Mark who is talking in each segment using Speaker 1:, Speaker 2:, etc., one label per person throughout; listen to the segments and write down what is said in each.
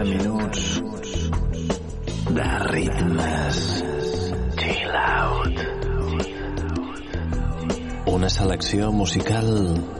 Speaker 1: 60 minuts de ritmes chill out. Una selecció musical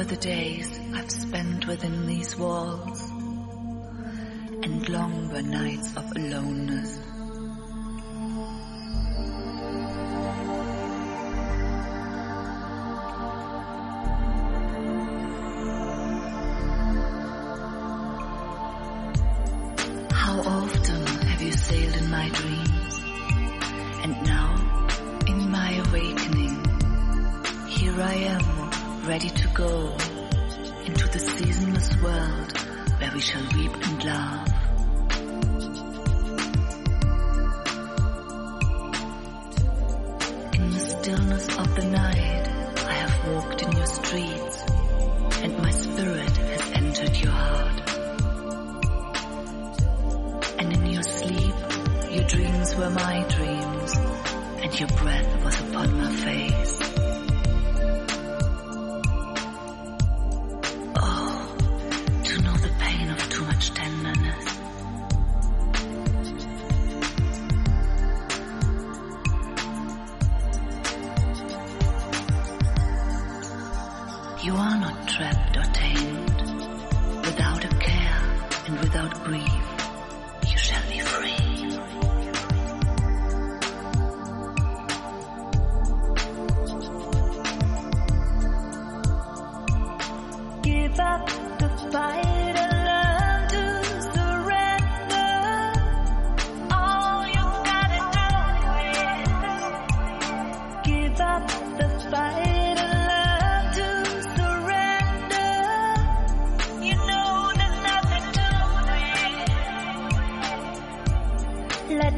Speaker 2: Were the days I've spent within these walls, and long were nights of aloneness.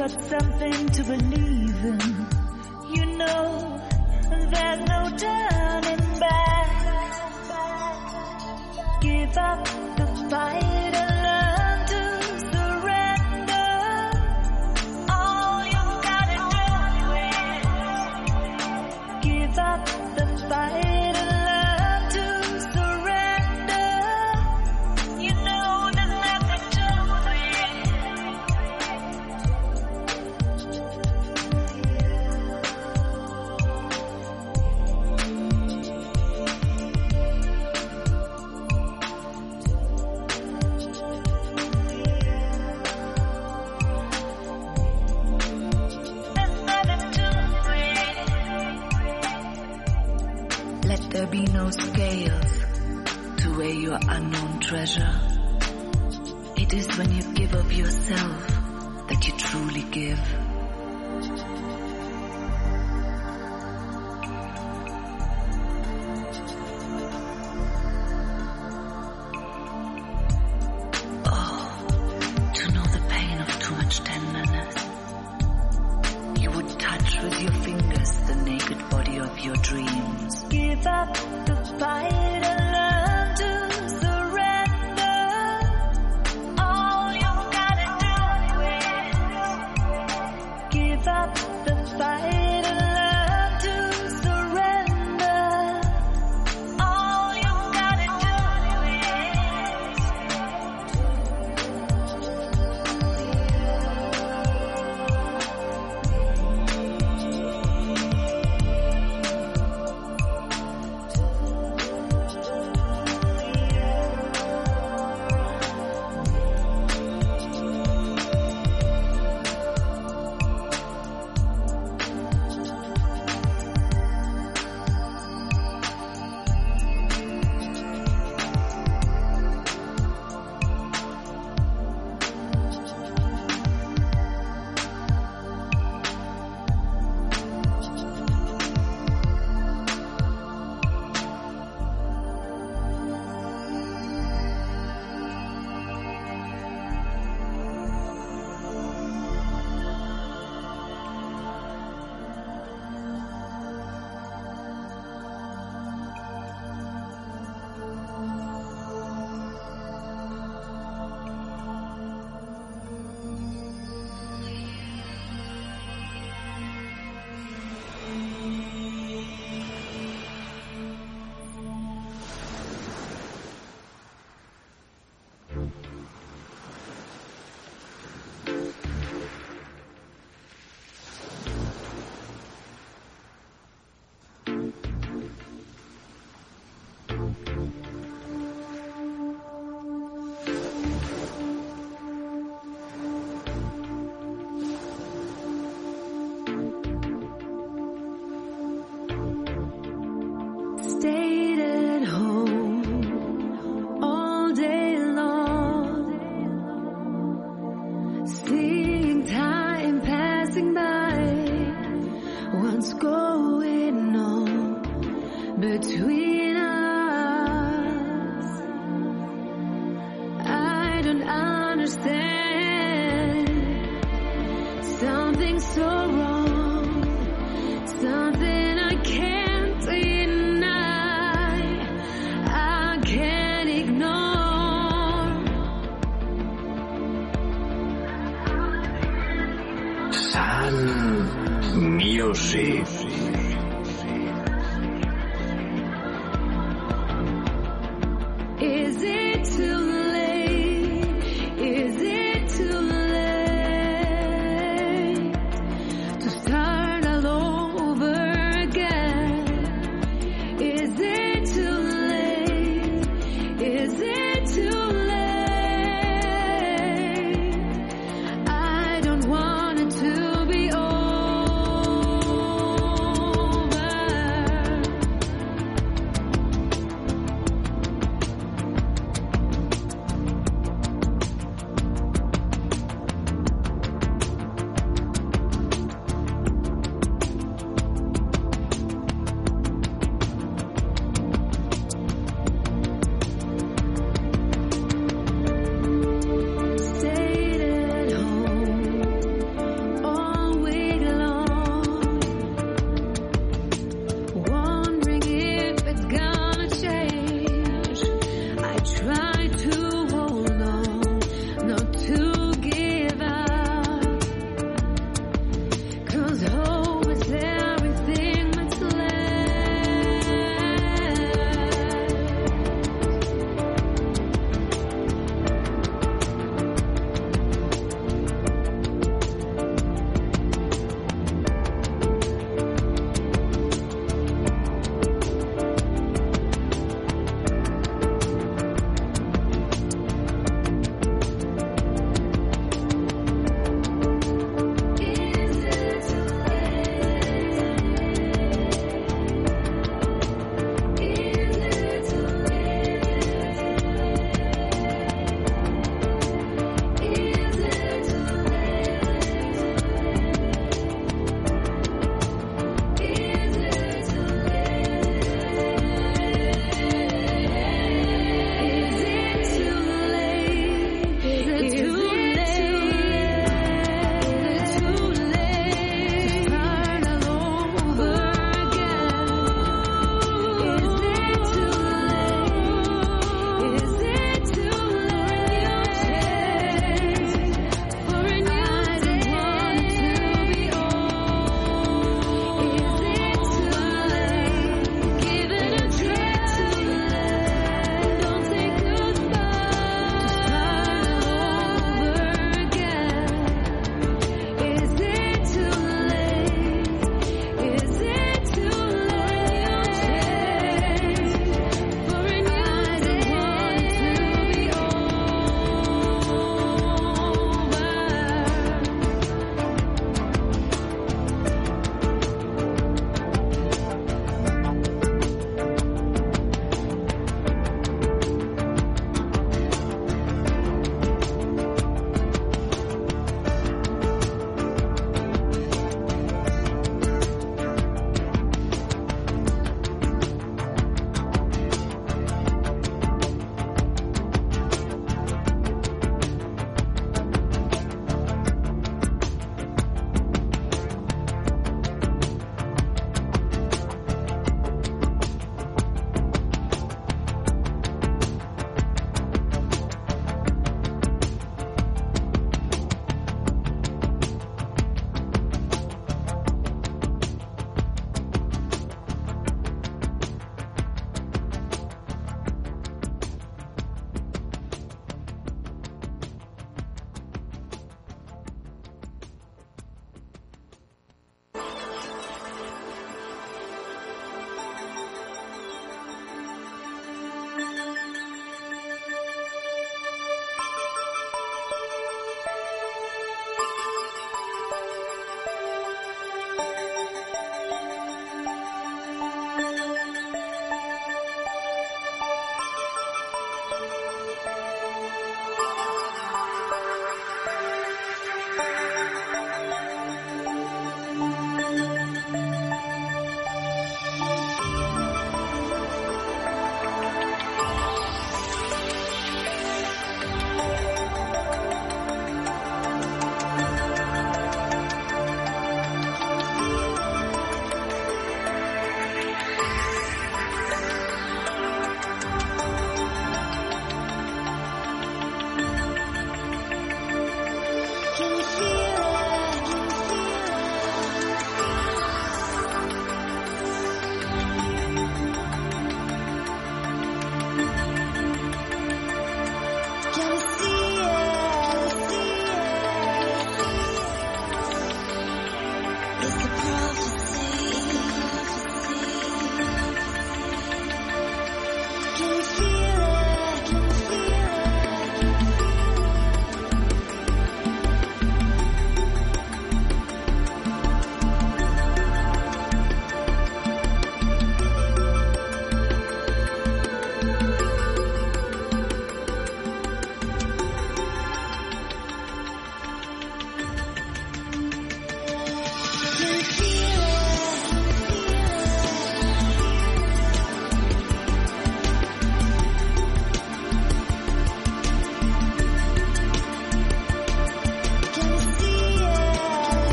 Speaker 2: got something to believe in. You know, there's no doubt. give up the fight.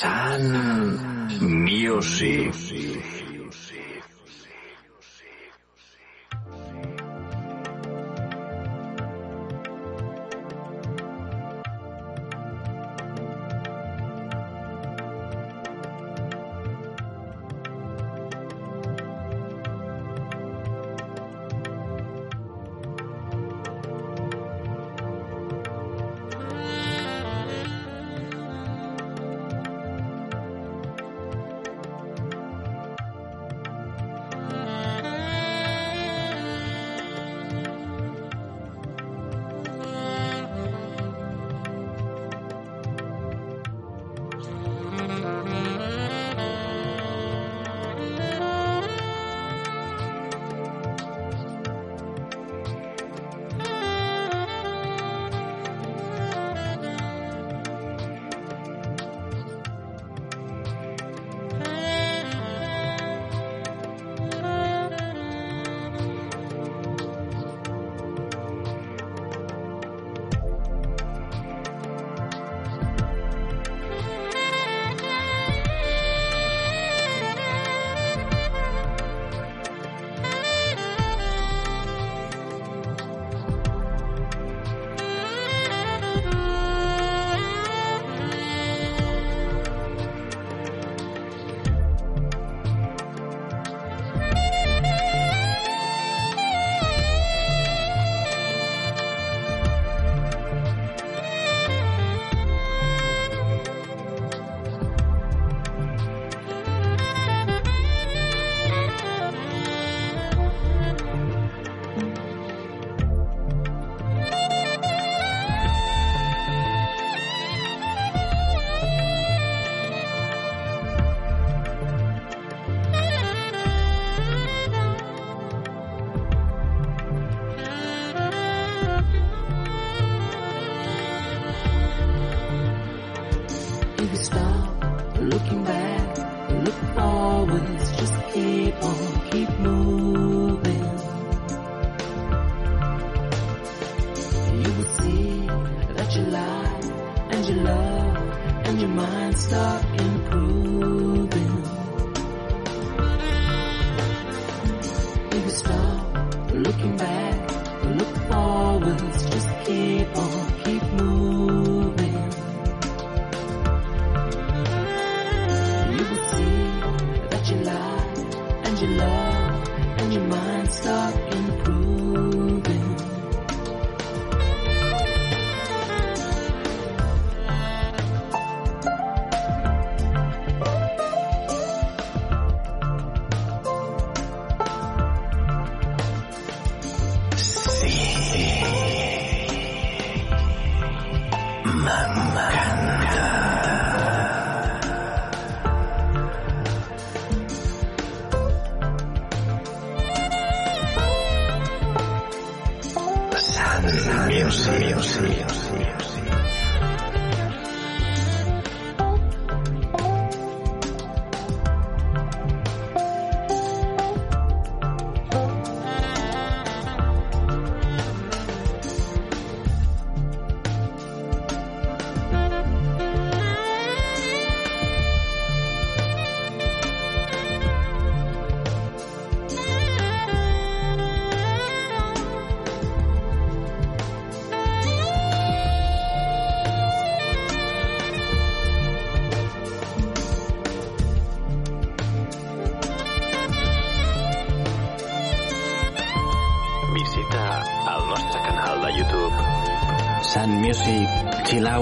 Speaker 1: Sun Music.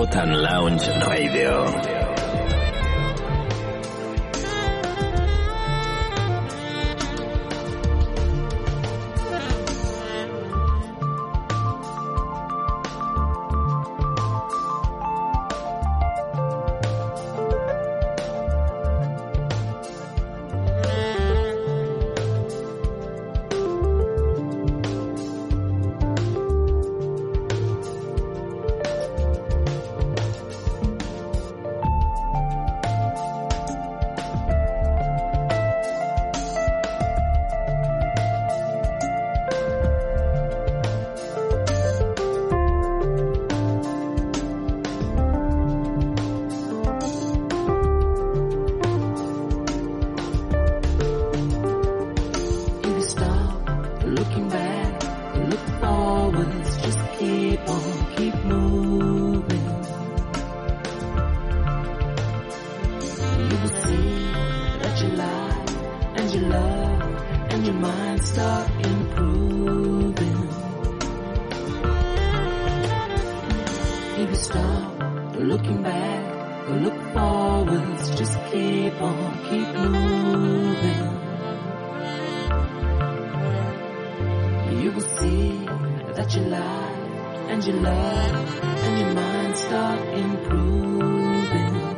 Speaker 3: Totan Lounge Radio.
Speaker 4: will see that you life and you love and your mind start improving.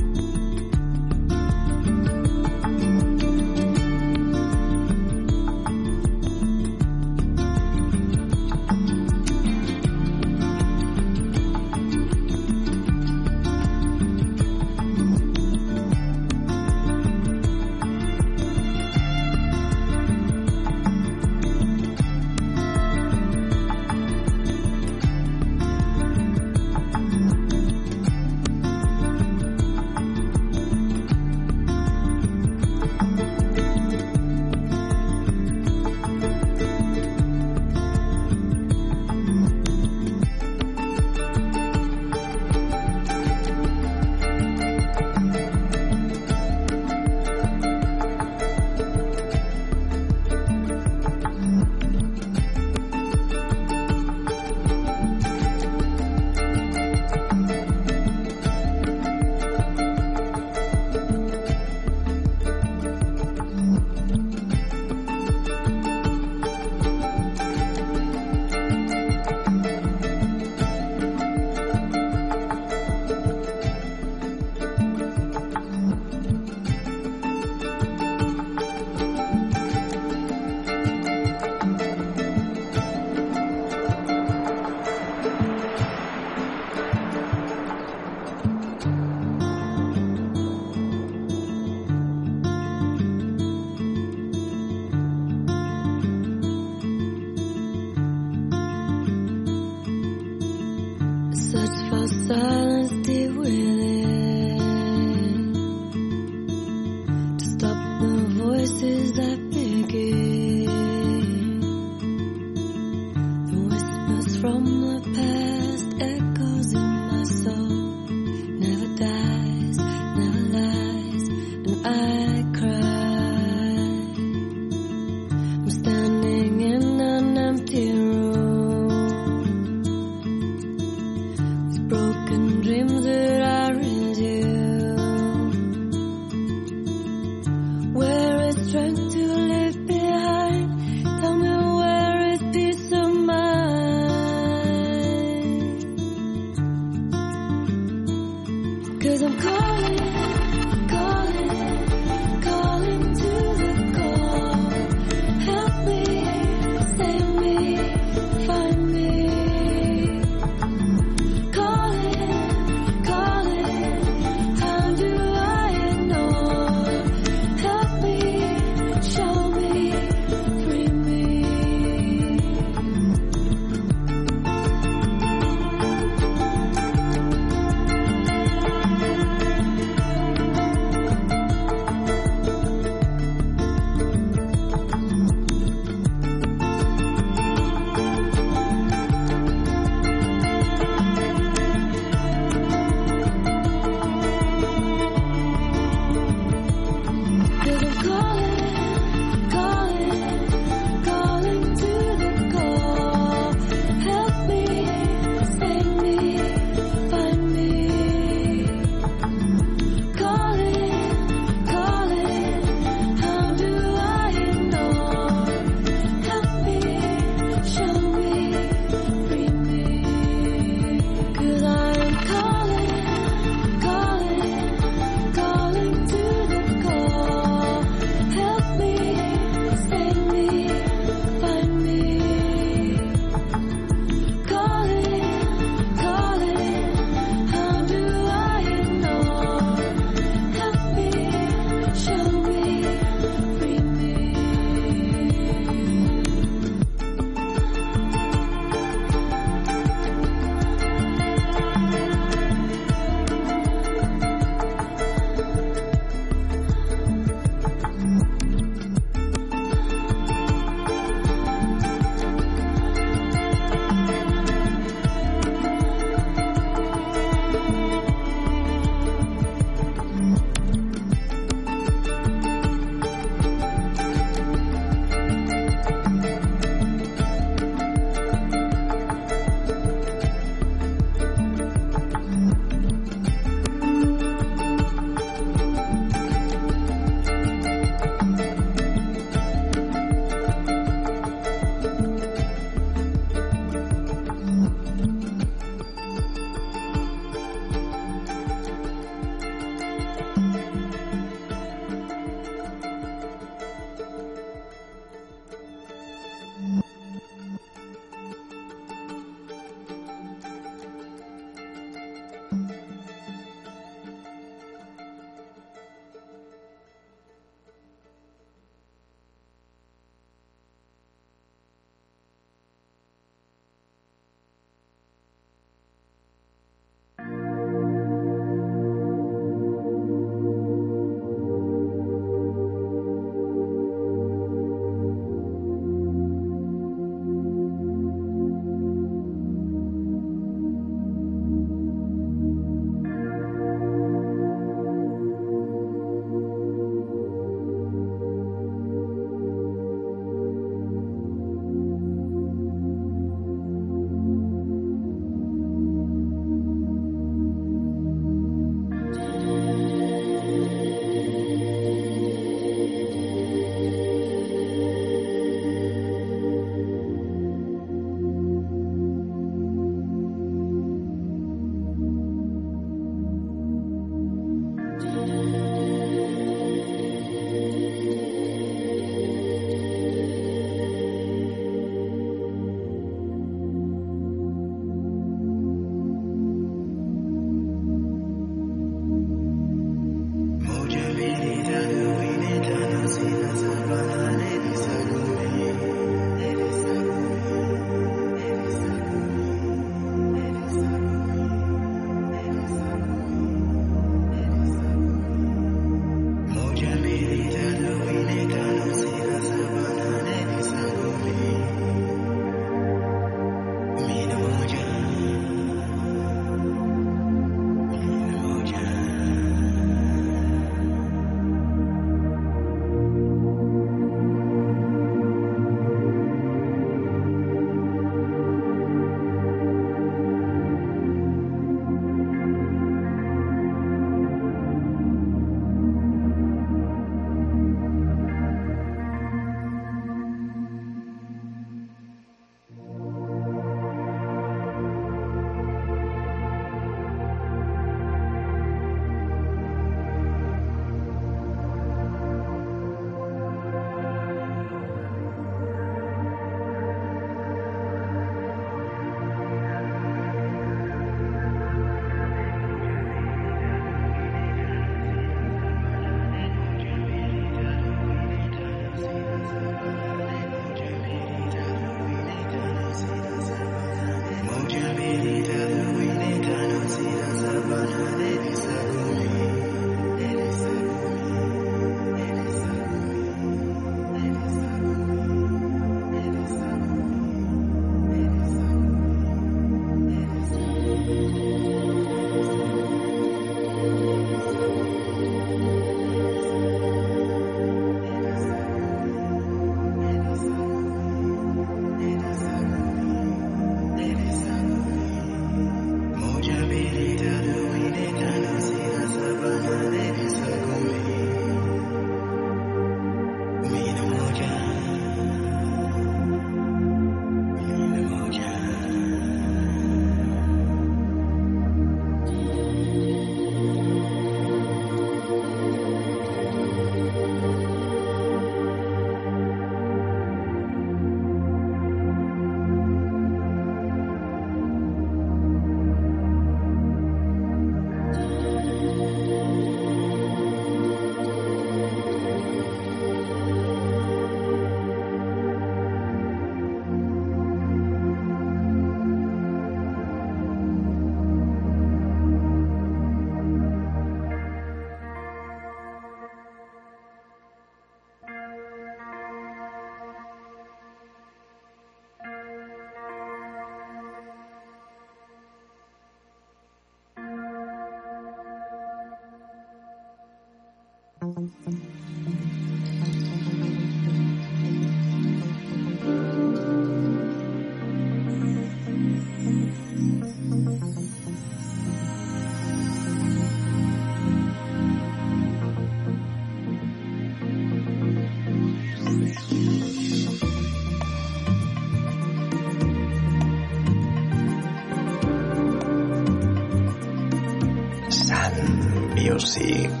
Speaker 3: Music.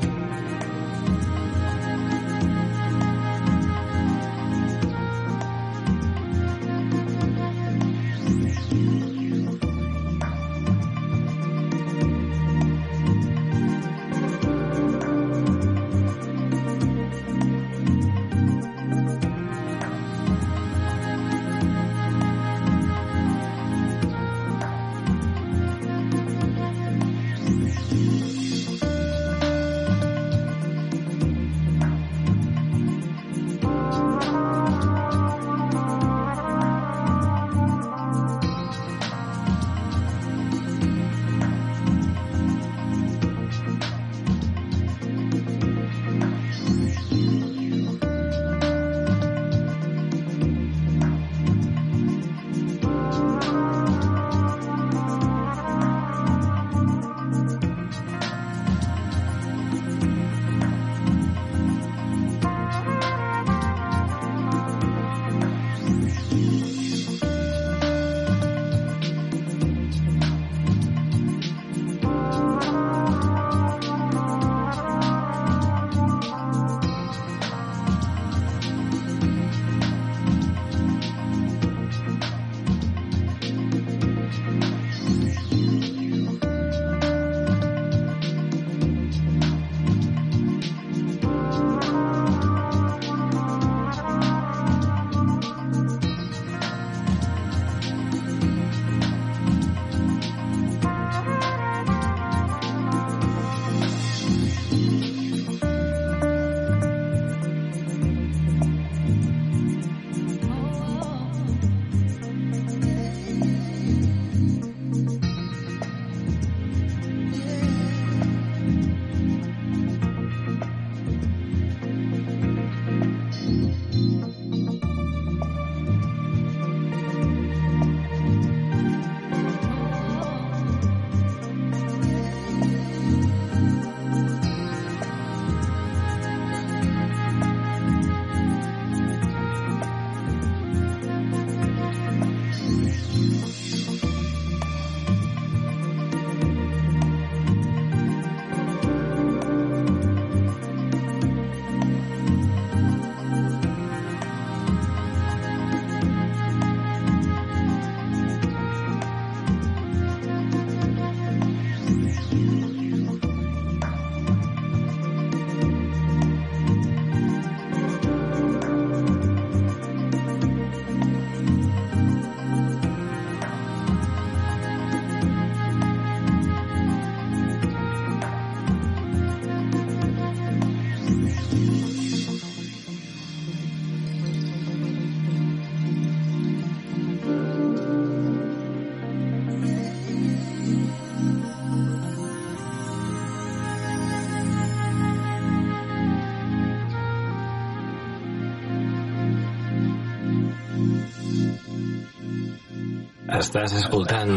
Speaker 1: Estàs escoltant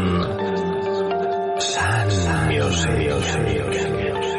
Speaker 1: Sun Music.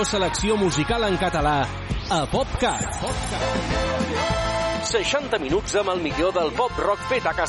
Speaker 5: millor selecció musical en català a PopCat. 60 minuts amb el millor del pop rock fet a casa